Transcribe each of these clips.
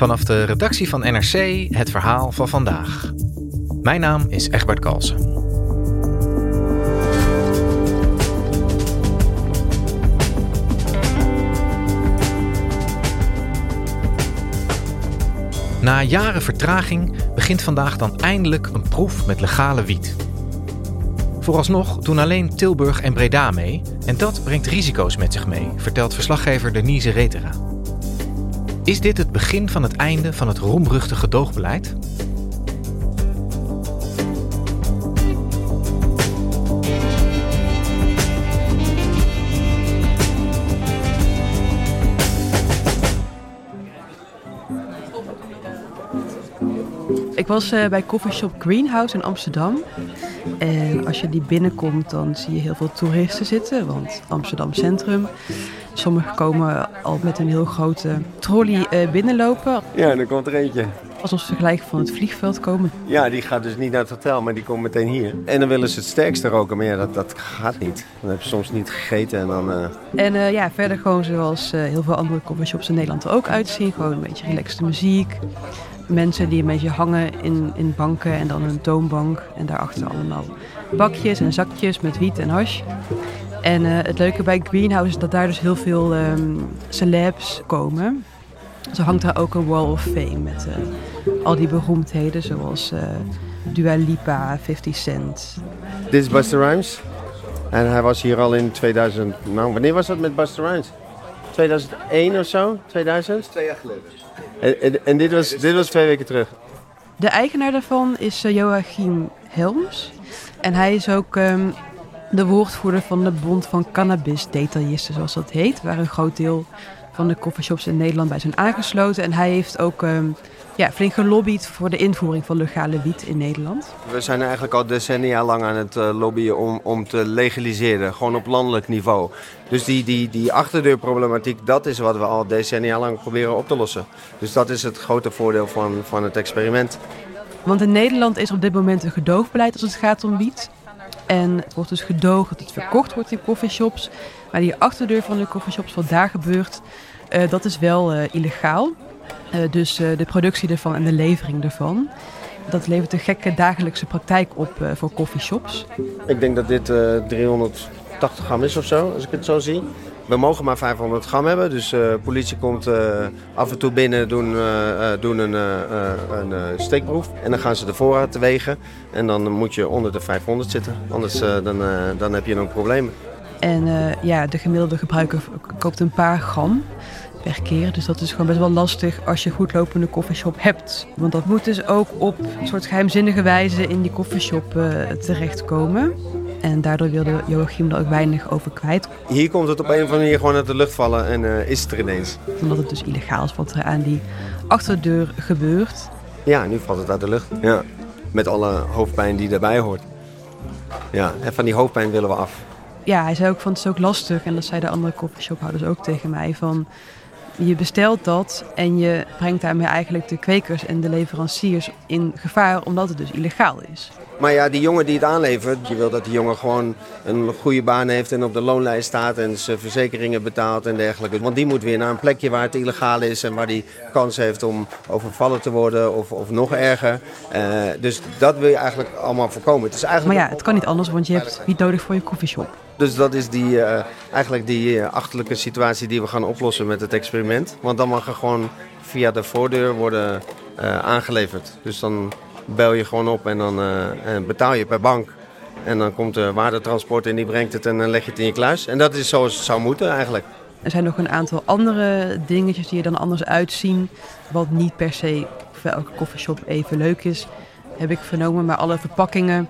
Vanaf de redactie van NRC het verhaal van vandaag. Mijn naam is Egbert Kalsen. Na jaren vertraging begint vandaag dan eindelijk een proef met legale wiet. Vooralsnog doen alleen Tilburg en Breda mee en dat brengt risico's met zich mee, vertelt verslaggever Denise Retera. Is dit het begin van het einde van het roemruchtige gedoogbeleid? Ik was uh, bij coffeeshop Greenhouse in Amsterdam. En als je die binnenkomt, dan zie je heel veel toeristen zitten, want Amsterdam Centrum. Sommigen komen al met een heel grote trolley uh, binnenlopen. Ja, dan komt er eentje. Alsof ze vergelijken van het vliegveld komen. Ja, die gaat dus niet naar het hotel, maar die komt meteen hier. En dan willen ze het sterkste roken, maar ja, dat, dat gaat niet. Dan heb je soms niet gegeten en dan... Uh... En uh, ja, verder gewoon zoals uh, heel veel andere coffeeshops in Nederland er ook uitzien. Gewoon een beetje relaxte muziek. Mensen die een beetje hangen in, in banken en dan een toonbank. En daarachter allemaal bakjes en zakjes met wiet en hash. En uh, het leuke bij Greenhouse is dat daar dus heel veel um, celebs komen. Zo hangt daar ook een Wall of Fame met uh, al die beroemdheden zoals uh, Dua Lipa, 50 Cent. Dit is Buster Rhymes. En hij was hier al in 2000. Nou, wanneer was dat met Buster Rhymes? 2001 of zo? 2000? Twee jaar geleden. En, en, en dit, was, dit was twee weken terug. De eigenaar daarvan is Joachim Helms. En hij is ook um, de woordvoerder van de Bond van Cannabis-detailisten, zoals dat heet. Waar een groot deel van de coffeeshops in Nederland bij zijn aangesloten. En hij heeft ook um, ja, flink gelobbyd voor de invoering van legale wiet in Nederland. We zijn eigenlijk al decennia lang aan het uh, lobbyen om, om te legaliseren, gewoon op landelijk niveau. Dus die, die, die achterdeurproblematiek, dat is wat we al decennia lang proberen op te lossen. Dus dat is het grote voordeel van, van het experiment. Want in Nederland is op dit moment een gedoogbeleid als het gaat om wiet. En het wordt dus gedoogd dat het verkocht wordt in coffeeshops. Maar die achterdeur van de coffeeshops, wat daar gebeurt, uh, dat is wel uh, illegaal. Uh, dus de productie ervan en de levering ervan. Dat levert een gekke dagelijkse praktijk op voor coffeeshops. Ik denk dat dit 380 gram is of zo, als ik het zo zie. We mogen maar 500 gram hebben, dus de uh, politie komt uh, af en toe binnen, doen, uh, doen een, een steekproef. En dan gaan ze de voorraad wegen. En dan moet je onder de 500 zitten, anders dan, dan heb je een probleem. En ja, de gemiddelde gebruiker koopt een paar gram per keer. Dus dat is gewoon best wel lastig als je goed lopende koffieshop hebt. Want dat moet dus ook op een soort geheimzinnige wijze in die koffieshop terechtkomen. En daardoor wilde Joachim er ook weinig over kwijt. Hier komt het op een of andere manier gewoon uit de lucht vallen en uh, is het er ineens. Omdat het dus illegaal is wat er aan die achterdeur gebeurt. Ja, nu valt het uit de lucht. Ja. Met alle hoofdpijn die daarbij hoort. Ja, en van die hoofdpijn willen we af. Ja, hij zei ook van het is ook lastig. En dat zei de andere coffeeshophouders ook tegen mij. Van je bestelt dat en je brengt daarmee eigenlijk de kwekers en de leveranciers in gevaar omdat het dus illegaal is. Maar ja, die jongen die het aanlevert, je wil dat die jongen gewoon een goede baan heeft en op de loonlijst staat en zijn verzekeringen betaalt en dergelijke. Want die moet weer naar een plekje waar het illegaal is en waar die kans heeft om overvallen te worden of, of nog erger. Uh, dus dat wil je eigenlijk allemaal voorkomen. Het is eigenlijk maar ja, het kan niet anders, want je hebt niet nodig voor je koffieshop. Dus dat is die, uh, eigenlijk die uh, achterlijke situatie die we gaan oplossen met het experiment. Want dan mag er gewoon via de voordeur worden uh, aangeleverd. Dus dan bel je gewoon op en dan en betaal je per bank. En dan komt de waardetransport en die brengt het en dan leg je het in je kluis. En dat is zoals het zou moeten eigenlijk. Er zijn nog een aantal andere dingetjes die er dan anders uitzien. Wat niet per se voor elke koffieshop even leuk is, heb ik vernomen. Maar alle verpakkingen,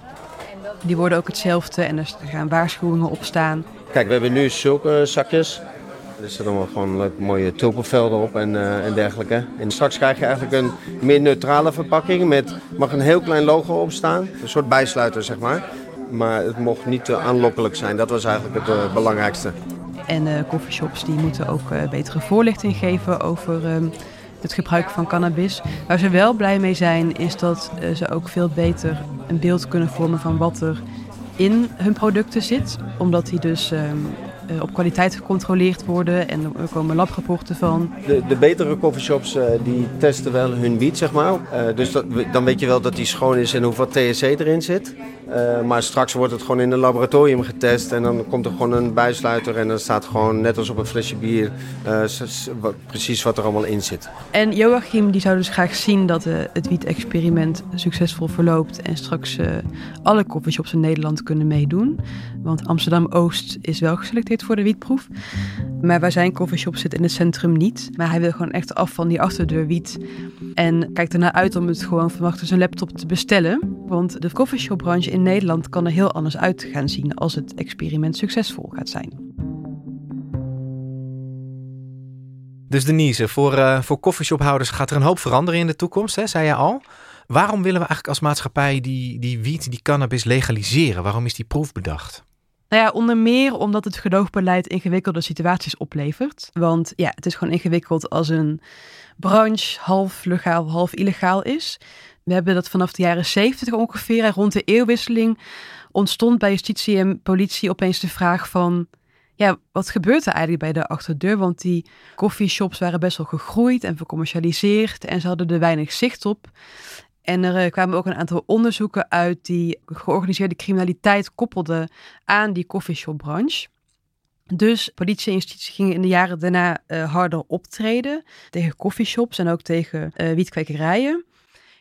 die worden ook hetzelfde. En er gaan waarschuwingen op staan. Kijk, we hebben nu zulke zakjes. Er zitten allemaal gewoon mooie tulpenvelden op en, uh, en dergelijke. En straks krijg je eigenlijk een meer neutrale verpakking. Met mag een heel klein logo op staan. Een soort bijsluiter, zeg maar. Maar het mocht niet te aanlokkelijk zijn. Dat was eigenlijk het uh, belangrijkste. En uh, coffeeshops die moeten ook betere voorlichting geven over ehm, het gebruik van cannabis. Waar ze wel blij mee zijn, is dat ze ook veel beter een beeld kunnen vormen van wat er in hun producten zit. Omdat die dus ehm, uh, op kwaliteit gecontroleerd worden en er komen labrapporten van. De, de betere coffeeshops uh, die testen wel hun wiet, zeg maar. Uh, dus dat, dan weet je wel dat die schoon is en hoeveel THC erin zit. maar straks wordt het gewoon in een laboratorium getest en dan komt er gewoon een bijsluiter en dan staat gewoon net als op een flesje bier precies wat er allemaal in zit. En Joachim die zou dus graag zien dat het wiet-experiment succesvol verloopt en straks alle coffeeshops in Nederland kunnen meedoen. Want Amsterdam-Oost is wel geselecteerd voor de wietproef. Maar waar zijn coffeeshop zit in het centrum niet. Maar hij wil gewoon echt af van die achterdeur wiet. En kijkt ernaar uit om het gewoon van achter zijn laptop te bestellen. Want de coffeeshopbranche in Nederland kan er heel anders uit gaan zien als het experiment succesvol gaat zijn. Dus Denise, voor, uh, voor coffeeshophouders gaat er een hoop veranderen in de toekomst, hè, zei je al. Waarom willen we eigenlijk als maatschappij die, die wiet, die cannabis legaliseren? Waarom is die proef bedacht? Nou ja, onder meer omdat het gedoogbeleid ingewikkelde situaties oplevert. Want ja, het is gewoon ingewikkeld als een branche half legaal, half illegaal is. We hebben dat vanaf de jaren zeventig ongeveer, rond de eeuwwisseling, ontstond bij justitie en politie opeens de vraag van... Ja, wat gebeurt er eigenlijk bij de achterdeur? Want die coffeeshops waren best wel gegroeid en vercommercialiseerd en ze hadden er weinig zicht op. En er eh, kwamen ook een aantal onderzoeken uit die georganiseerde criminaliteit koppelden aan die coffeeshopbranche. Dus politie en justitie gingen in de jaren daarna uh, harder optreden tegen coffeeshops en ook tegen uh, wietkwekerijen.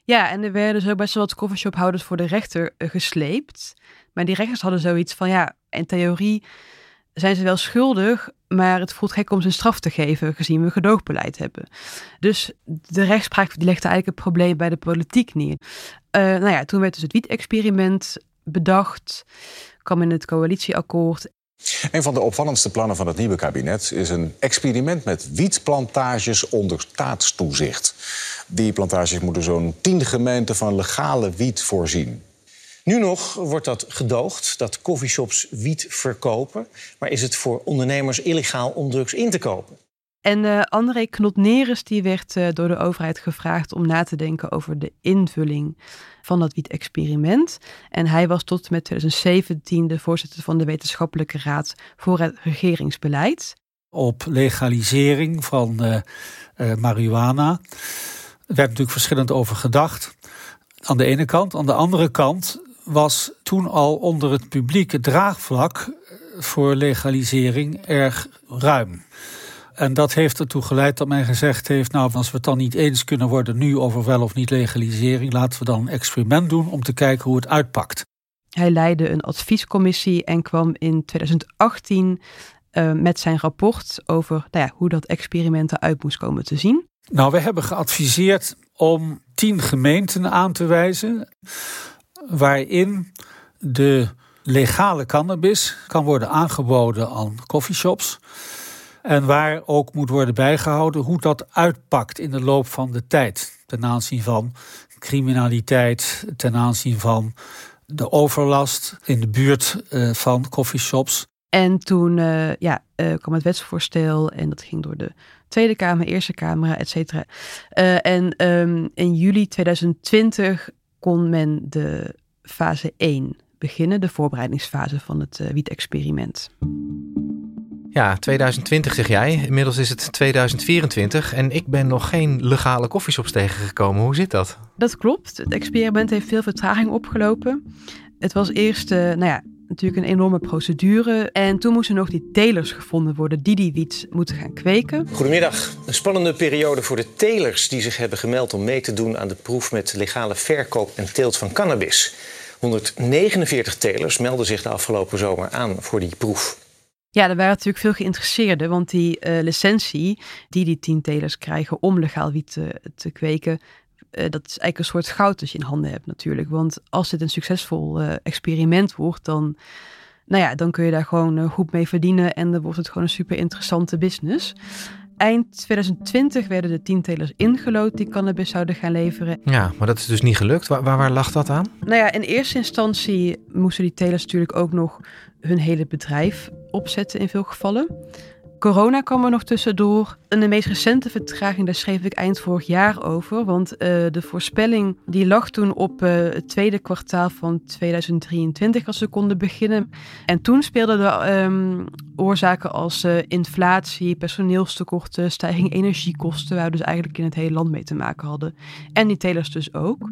Ja, en er werden dus ook best wel wat coffeeshophouders voor de rechter gesleept. Maar die rechters hadden zoiets van, ja, in theorie zijn ze wel schuldig, maar het voelt gek om ze een straf te geven, gezien we gedoogbeleid hebben. Dus de rechtspraak die legde eigenlijk het probleem bij de politiek neer. Uh, nou ja, toen werd dus het wiet-experiment bedacht, kwam in het coalitieakkoord. Een van de opvallendste plannen van het nieuwe kabinet is een experiment met wietplantages onder staatstoezicht. Die plantages moeten zo'n tien gemeenten van legale wiet voorzien. Nu nog wordt dat gedoogd, dat coffeeshops wiet verkopen. Maar is het voor ondernemers illegaal om drugs in te kopen? En uh, André Knotneres die werd uh, door de overheid gevraagd om na te denken over de invulling van dat wiet-experiment. En hij was tot met 2017 de voorzitter van de Wetenschappelijke Raad voor het Regeringsbeleid. Op legalisering van uh, marihuana. Er werd natuurlijk verschillend over gedacht. Aan de ene kant. Aan de andere kant was toen al onder het publiek het draagvlak voor legalisering erg ruim. En dat heeft ertoe geleid dat men gezegd heeft: Nou, als we het dan niet eens kunnen worden nu over wel of niet legalisering, laten we dan een experiment doen om te kijken hoe het uitpakt. Hij leidde een adviescommissie en kwam in 2018 uh, eh, met zijn rapport over nou ja, hoe dat experiment eruit moest komen te zien. Nou, we hebben geadviseerd om tien gemeenten aan te wijzen waarin de legale cannabis kan worden aangeboden aan coffeeshops. En waar ook moet worden bijgehouden hoe dat uitpakt in de loop van de tijd. Ten aanzien van criminaliteit, ten aanzien van de overlast in de buurt uh, van coffeeshops. En toen uh, ja, uh, kwam het wetsvoorstel en dat ging door de Tweede Kamer, Eerste Kamer, et cetera. en um, in juli 2020 kon men de fase 1 beginnen, de voorbereidingsfase van het uh, wiet-experiment. Ja, 2020 zeg jij. Inmiddels is het 2024 en ik ben nog geen legale koffieshops tegengekomen. Hoe zit dat? Dat klopt. Het experiment heeft veel vertraging opgelopen. Het was eerst, uh, nou ja, natuurlijk een enorme procedure. En toen moesten nog die telers gevonden worden die die wiet moeten gaan kweken. Goedemiddag. Een spannende periode voor de telers die zich hebben gemeld om mee te doen aan de proef met legale verkoop en teelt van cannabis. 149 telers melden zich de afgelopen zomer aan voor die proef. Ja, er waren natuurlijk veel geïnteresseerden, want die uh, licentie die die tien telers krijgen om legaal wiet te, te kweken, dat is eigenlijk een soort goud dat je in handen hebt natuurlijk. Want als dit een succesvol uh, experiment wordt, dan, nou ja, dan kun je daar gewoon goed mee verdienen en dan wordt het gewoon een super interessante business. Eind 2020 werden de tientelers ingelood die cannabis zouden gaan leveren. Ja, maar dat is dus niet gelukt. Waar, waar, waar lag dat aan? Nou ja, in eerste instantie moesten die telers natuurlijk ook nog hun hele bedrijf opzetten in veel gevallen. Corona kwam er nog tussendoor. En de meest recente vertraging, daar schreef ik eind vorig jaar over. Want uh, de voorspelling die lag toen op uh, het tweede kwartaal van 2023 als ze konden beginnen. En toen speelden de um, oorzaken als uh, inflatie, personeelstekorten, stijging energiekosten, waar we dus eigenlijk in het hele land mee te maken hadden. En die telers dus ook.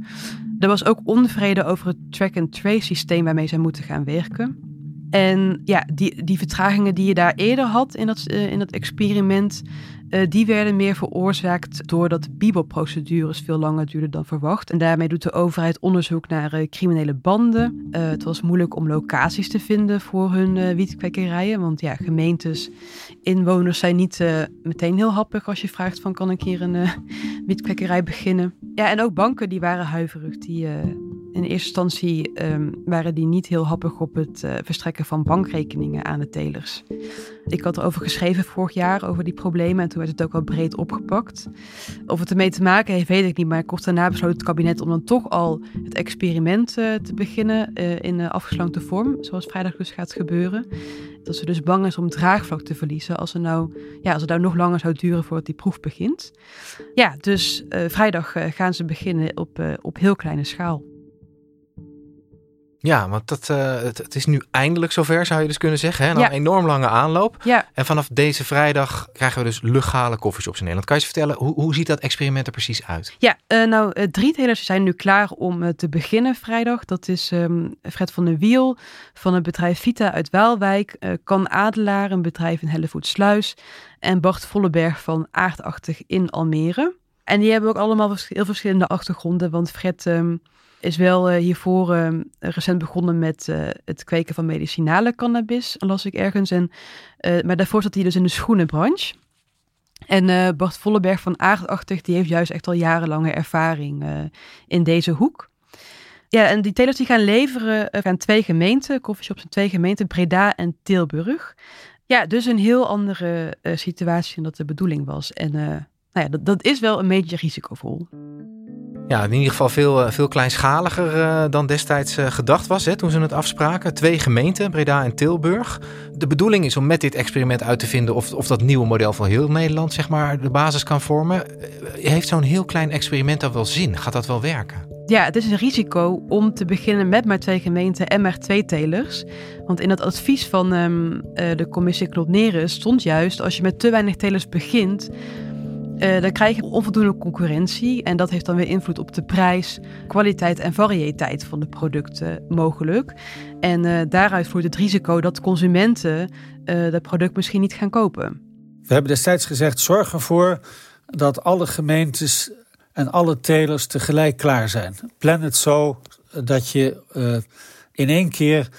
Er was ook onvrede over het track-and-trace systeem waarmee zij moeten gaan werken. En ja, die, die vertragingen die je daar eerder had in dat, uh, in experiment, uh, die werden meer veroorzaakt doordat Bibel-procedures veel langer duurden dan verwacht. En daarmee doet de overheid onderzoek naar uh, criminele banden. het was moeilijk om locaties te vinden voor hun wietkwekerijen, want ja, gemeentes, inwoners zijn niet meteen heel happig als je vraagt van kan ik hier een wietkwekerij beginnen. Ja, en ook banken die waren huiverig, die in eerste instantie um, waren die niet heel happig op het uh, verstrekken van bankrekeningen aan de telers. Ik had erover geschreven vorig jaar, over die problemen, en toen werd het ook wel breed opgepakt. Of het ermee te maken heeft, weet ik niet, maar kort daarna besloot het kabinet om dan toch al het experiment uh, te beginnen uh, in afgeslankte vorm, zoals vrijdag dus gaat gebeuren. Dat ze dus bang is om draagvlak te verliezen als, nou, ja, als het nou nog langer zou duren voordat die proef begint. Ja, dus vrijdag gaan ze beginnen op, op heel kleine schaal. Ja, want dat, uh, het, het, is nu eindelijk zover, zou je dus kunnen zeggen. Hè? een enorm lange aanloop. Ja. En vanaf deze vrijdag krijgen we dus legale koffieshops in Nederland. Kan je eens vertellen, hoe, hoe ziet dat experiment er precies uit? Ja, uh, nou, uh, drie telers zijn nu klaar om te beginnen vrijdag. Dat is um, Fred van der Wiel van het bedrijf Vita uit Waalwijk. Kan Adelaar, een bedrijf in Hellevoetsluis. En Bart Volleberg van Aardachtig in Almere. En die hebben ook allemaal heel verschillende achtergronden. Want Fred... Um, is wel uh, hiervoor uh, recent begonnen met uh, het kweken van medicinale cannabis, las ik ergens. En, maar daarvoor zat hij dus in de schoenenbranche. En Bart Volleberg van Aardachtig, die heeft juist echt al jarenlange ervaring in deze hoek. Ja, en die telers die gaan leveren aan twee gemeenten, coffeeshops in twee gemeenten, Breda en Tilburg. Ja, dus een heel andere situatie dan dat de bedoeling was. En nou ja, dat, dat is wel een beetje risicovol. Ja, in ieder geval veel, eh, veel kleinschaliger uh, dan destijds uh, gedacht was hè, toen ze het afspraken. Twee gemeenten, Breda en Tilburg. De bedoeling is om met dit experiment uit te vinden of, of dat nieuwe model voor heel Nederland zeg maar, de basis kan vormen. Heeft zo'n heel klein experiment dan wel zin? Gaat dat wel werken? Ja, het is een risico om te beginnen met maar twee gemeenten en maar twee telers. Want in het advies van um, de commissie Klotneren stond juist... als je met te weinig telers begint uh, dan krijg je onvoldoende concurrentie en dat heeft dan weer invloed op de prijs, kwaliteit en variëteit van de producten mogelijk. En uh, daaruit vloeit het risico dat consumenten uh, dat product misschien niet gaan kopen. We hebben destijds gezegd: zorg ervoor dat alle gemeentes en alle telers tegelijk klaar zijn. Plan het zo dat je in één keer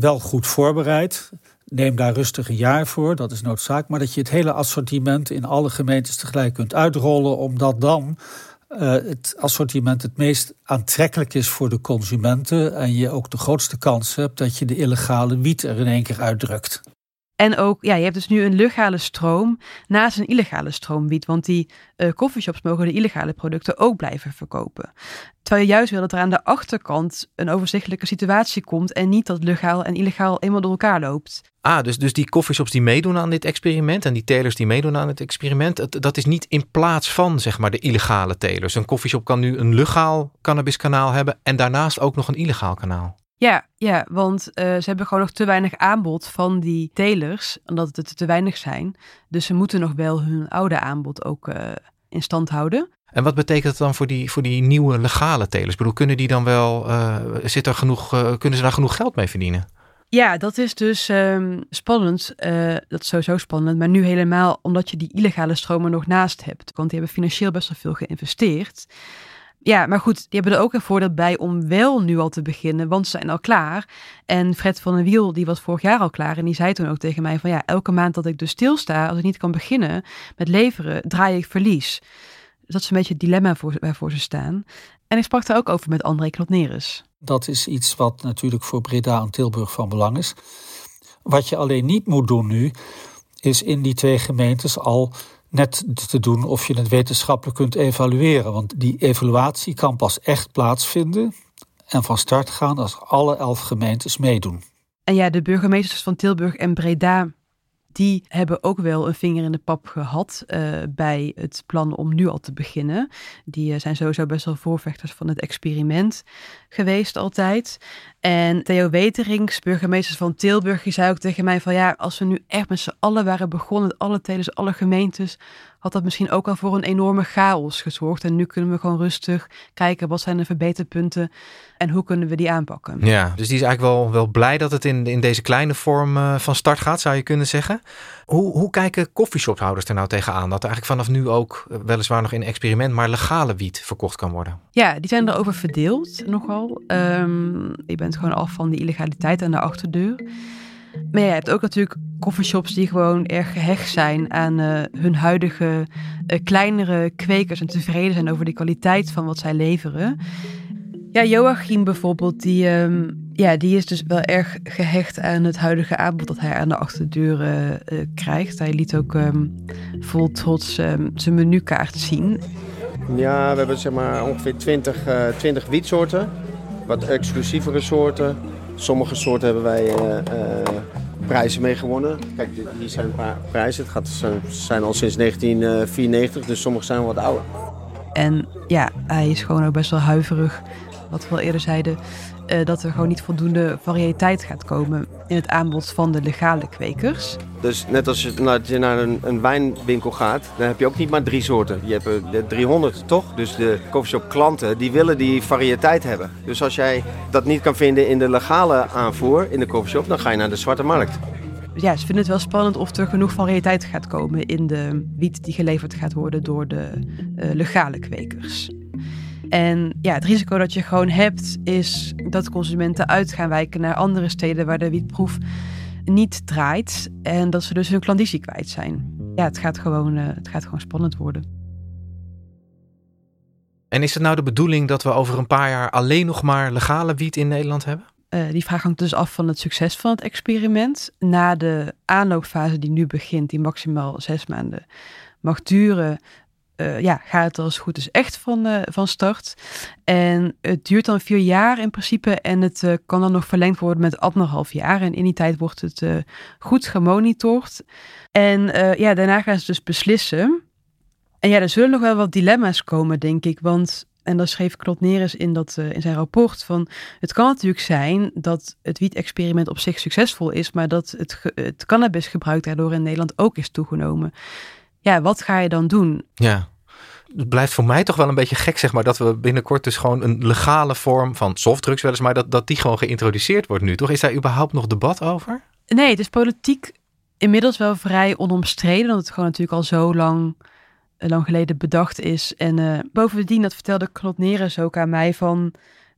wel goed voorbereidt Neem daar rustig een jaar voor, dat is noodzaak. Maar dat je het hele assortiment in alle gemeentes tegelijk kunt uitrollen, omdat dan uh, het assortiment het meest aantrekkelijk is voor de consumenten. En je ook de grootste kans hebt dat je de illegale wiet er in één keer uitdrukt. En ook, ja, je hebt dus nu een legale stroom naast een illegale stroom wiet. Want die uh, coffeeshops mogen de illegale producten ook blijven verkopen. Terwijl je juist wil dat er aan de achterkant een overzichtelijke situatie komt. En niet dat legaal en illegaal eenmaal door elkaar loopt. Ah, dus, dus die coffeeshops die meedoen aan dit experiment en die telers die meedoen aan het experiment, dat is niet in plaats van zeg maar de illegale telers. Een coffeeshop kan nu een legaal cannabiskanaal hebben en daarnaast ook nog een illegaal kanaal. Ja, ja want uh, ze hebben gewoon nog te weinig aanbod van die telers, omdat het te weinig zijn. Dus ze moeten nog wel hun oude aanbod ook uh, in stand houden. En wat betekent dat dan voor die, voor die nieuwe legale telers? Ik bedoel, kunnen die dan wel, uh, zit er genoeg, kunnen ze daar genoeg geld mee verdienen? Ja, dat is dus um, spannend. Uh, dat is sowieso spannend. Maar nu helemaal omdat je die illegale stromen nog naast hebt. Want die hebben financieel best wel veel geïnvesteerd. Ja, maar goed, die hebben er ook een voordeel bij om wel nu al te beginnen, want ze zijn al klaar. En Fred van den Wiel, die was vorig jaar al klaar en die zei toen ook tegen mij van ja, elke maand dat ik dus stilsta, als ik niet kan beginnen met leveren, draai ik verlies. Dus dat is een beetje het dilemma voor, waarvoor ze staan. En ik sprak daar ook over met André Klotneris. Dat is iets wat natuurlijk voor Breda en Tilburg van belang is. Wat je alleen niet moet doen nu, is in die twee gemeentes al net te doen of je het wetenschappelijk kunt evalueren. Want die evaluatie kan pas echt plaatsvinden en van start gaan als alle elf gemeentes meedoen. En ja, de burgemeesters van Tilburg en Breda die hebben ook wel een vinger in de pap gehad uh, bij het plan om nu al te beginnen. Die uh, zijn sowieso best wel voorvechters van het experiment geweest altijd. En Theo Weterings, burgemeester van Tilburg, die zei ook tegen mij van ja, als we nu echt met z'n allen waren begonnen, alle telers, alle gemeentes, had dat misschien ook al voor een enorme chaos gezorgd. En nu kunnen we gewoon rustig kijken wat zijn de verbeterpunten en hoe kunnen we die aanpakken. Ja, dus die is eigenlijk wel, wel blij dat het in, in deze kleine vorm uh, van start gaat, zou je kunnen zeggen. Hoe, hoe kijken koffieshophouders er nou tegenaan dat er eigenlijk vanaf nu ook eh, weliswaar nog in experiment, maar legale wiet verkocht kan worden? Ja, die zijn erover verdeeld nogal. Um, je bent gewoon af van die illegaliteit aan de achterdeur. Maar ja, je hebt ook natuurlijk coffeeshops die gewoon erg gehecht zijn aan uh, hun huidige uh, kleinere kwekers en tevreden zijn over de kwaliteit van wat zij leveren. Ja, Joachim bijvoorbeeld, die, um, ja, die is dus wel erg gehecht aan het huidige aanbod dat hij aan de achterdeur uh, krijgt. Hij liet ook um, vol trots zijn menukaart zien. Ja, we hebben zeg maar ongeveer 20, 20 wietsoorten. Wat exclusievere soorten. Sommige soorten hebben wij uh, uh, prijzen mee gewonnen. Kijk, hier zijn een paar prijzen. Het gaat, zijn al sinds 1994, dus sommige zijn wat ouder. En ja, hij is gewoon ook best wel huiverig, wat we al eerder zeiden, uh, dat er gewoon niet voldoende variëteit gaat komen in het aanbod van de legale kwekers. Dus net als je naar, je naar een, een, wijnwinkel gaat, dan heb je ook niet maar drie soorten. Je hebt er 300 toch? Dus de coffeeshop klanten die willen die variëteit hebben. Dus als jij dat niet kan vinden in de legale aanvoer in de coffeeshop, dan ga je naar de zwarte markt. Ja, ze vinden het wel spannend of er genoeg variëteit gaat komen in de wiet die geleverd gaat worden door de uh, legale kwekers. En ja, het risico dat je gewoon hebt is dat consumenten uit gaan wijken naar andere steden waar de wietproef niet draait en dat ze dus hun klandizie kwijt zijn. Ja, het gaat gewoon, uh, het gaat gewoon spannend worden. En is het nou de bedoeling dat we over een paar jaar alleen nog maar legale wiet in Nederland hebben? Uh, die vraag hangt dus af van het succes van het experiment. Na de aanloopfase die nu begint, die maximaal zes maanden mag duren, uh, ja, gaat het als goed is echt van, uh, van start. En het duurt dan vier jaar in principe en het uh, kan dan nog verlengd worden met anderhalf jaar. En in die tijd wordt het goed gemonitord. En ja, daarna gaan ze dus beslissen. En ja, er zullen nog wel wat dilemma's komen, denk ik. Want, en dat schreef Klot Neres in, dat, in zijn rapport, van het kan natuurlijk zijn dat het wiet-experiment op zich succesvol is, maar dat het, het cannabisgebruik daardoor in Nederland ook is toegenomen ja, wat ga je dan doen? Ja. Het blijft voor mij toch wel een beetje gek, zeg maar, dat we binnenkort dus gewoon een legale vorm van softdrugs weliswaar, dat, dat die gewoon geïntroduceerd wordt nu, toch? Is daar überhaupt nog debat over? Nee, het is politiek inmiddels wel vrij onomstreden, omdat het gewoon natuurlijk al zo lang, lang geleden bedacht is. En uh, bovendien, dat vertelde Knot Neres ook aan mij van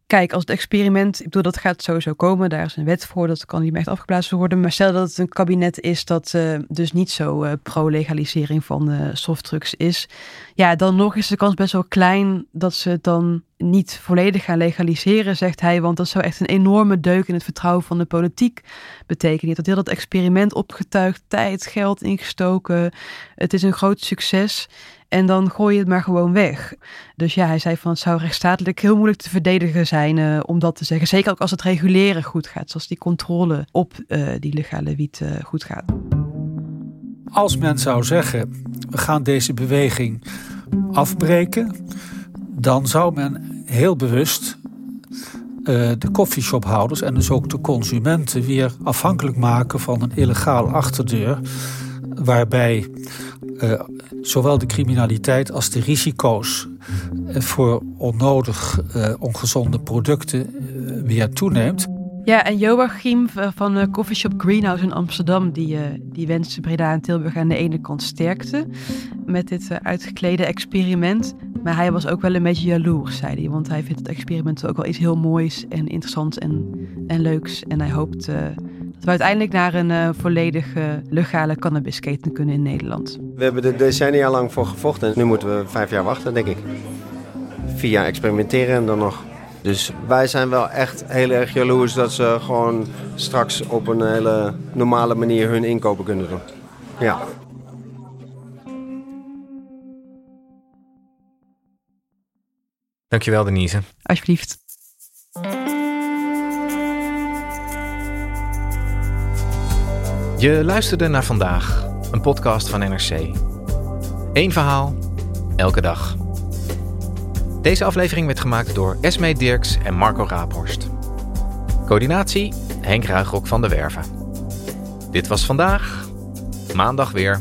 kijk, als het experiment, ik bedoel, dat gaat sowieso komen. Daar is een wet voor, dat kan niet meer echt afgeblazen worden. Maar stel dat het een kabinet is dat uh, dus niet zo uh, pro-legalisering van uh, softdrugs is. Ja, dan nog is de kans best wel klein dat ze het dan niet volledig gaan legaliseren, zegt hij. Want dat zou echt een enorme deuk in het vertrouwen van de politiek betekenen. Dat heel dat experiment opgetuigd, tijd, geld ingestoken. Het is een groot succes. En dan gooi je het maar gewoon weg. Dus ja, hij zei van het zou rechtsstatelijk heel moeilijk te verdedigen zijn uh, om dat te zeggen. Zeker ook als het reguleren goed gaat, zoals die controle op uh, die legale wiet uh, goed gaat. Als men zou zeggen, we gaan deze beweging afbreken, dan zou men heel bewust de koffieshophouders en dus ook de consumenten weer afhankelijk maken van een illegale achterdeur. Waarbij uh, zowel de criminaliteit als de risico's uh, voor onnodig uh, ongezonde producten weer toeneemt. Ja, en Joachim van uh, Coffeeshop Greenhouse in Amsterdam, die, die wenste Breda en Tilburg aan de ene kant sterkte met dit uitgeklede experiment. Maar hij was ook wel een beetje jaloers, zei hij. Want hij vindt het experiment ook wel iets heel moois en interessants en, en leuks. En hij hoopt we uiteindelijk naar een volledige legale cannabisketen kunnen in Nederland. We hebben er decennia lang voor gevochten en nu moeten we vijf jaar wachten, denk ik. Vier jaar experimenteren en dan nog dus wij zijn wel echt heel erg jaloers dat ze gewoon straks op een hele normale manier hun inkopen kunnen doen. Ja. Dankjewel Denise. Alsjeblieft. Je luisterde naar vandaag, een podcast van NRC. Eén verhaal, elke dag. Deze aflevering werd gemaakt door Esme Dirks en Marco Raaphorst. Coördinatie Henk Ruigrok van de Werven. Dit was vandaag, maandag weer.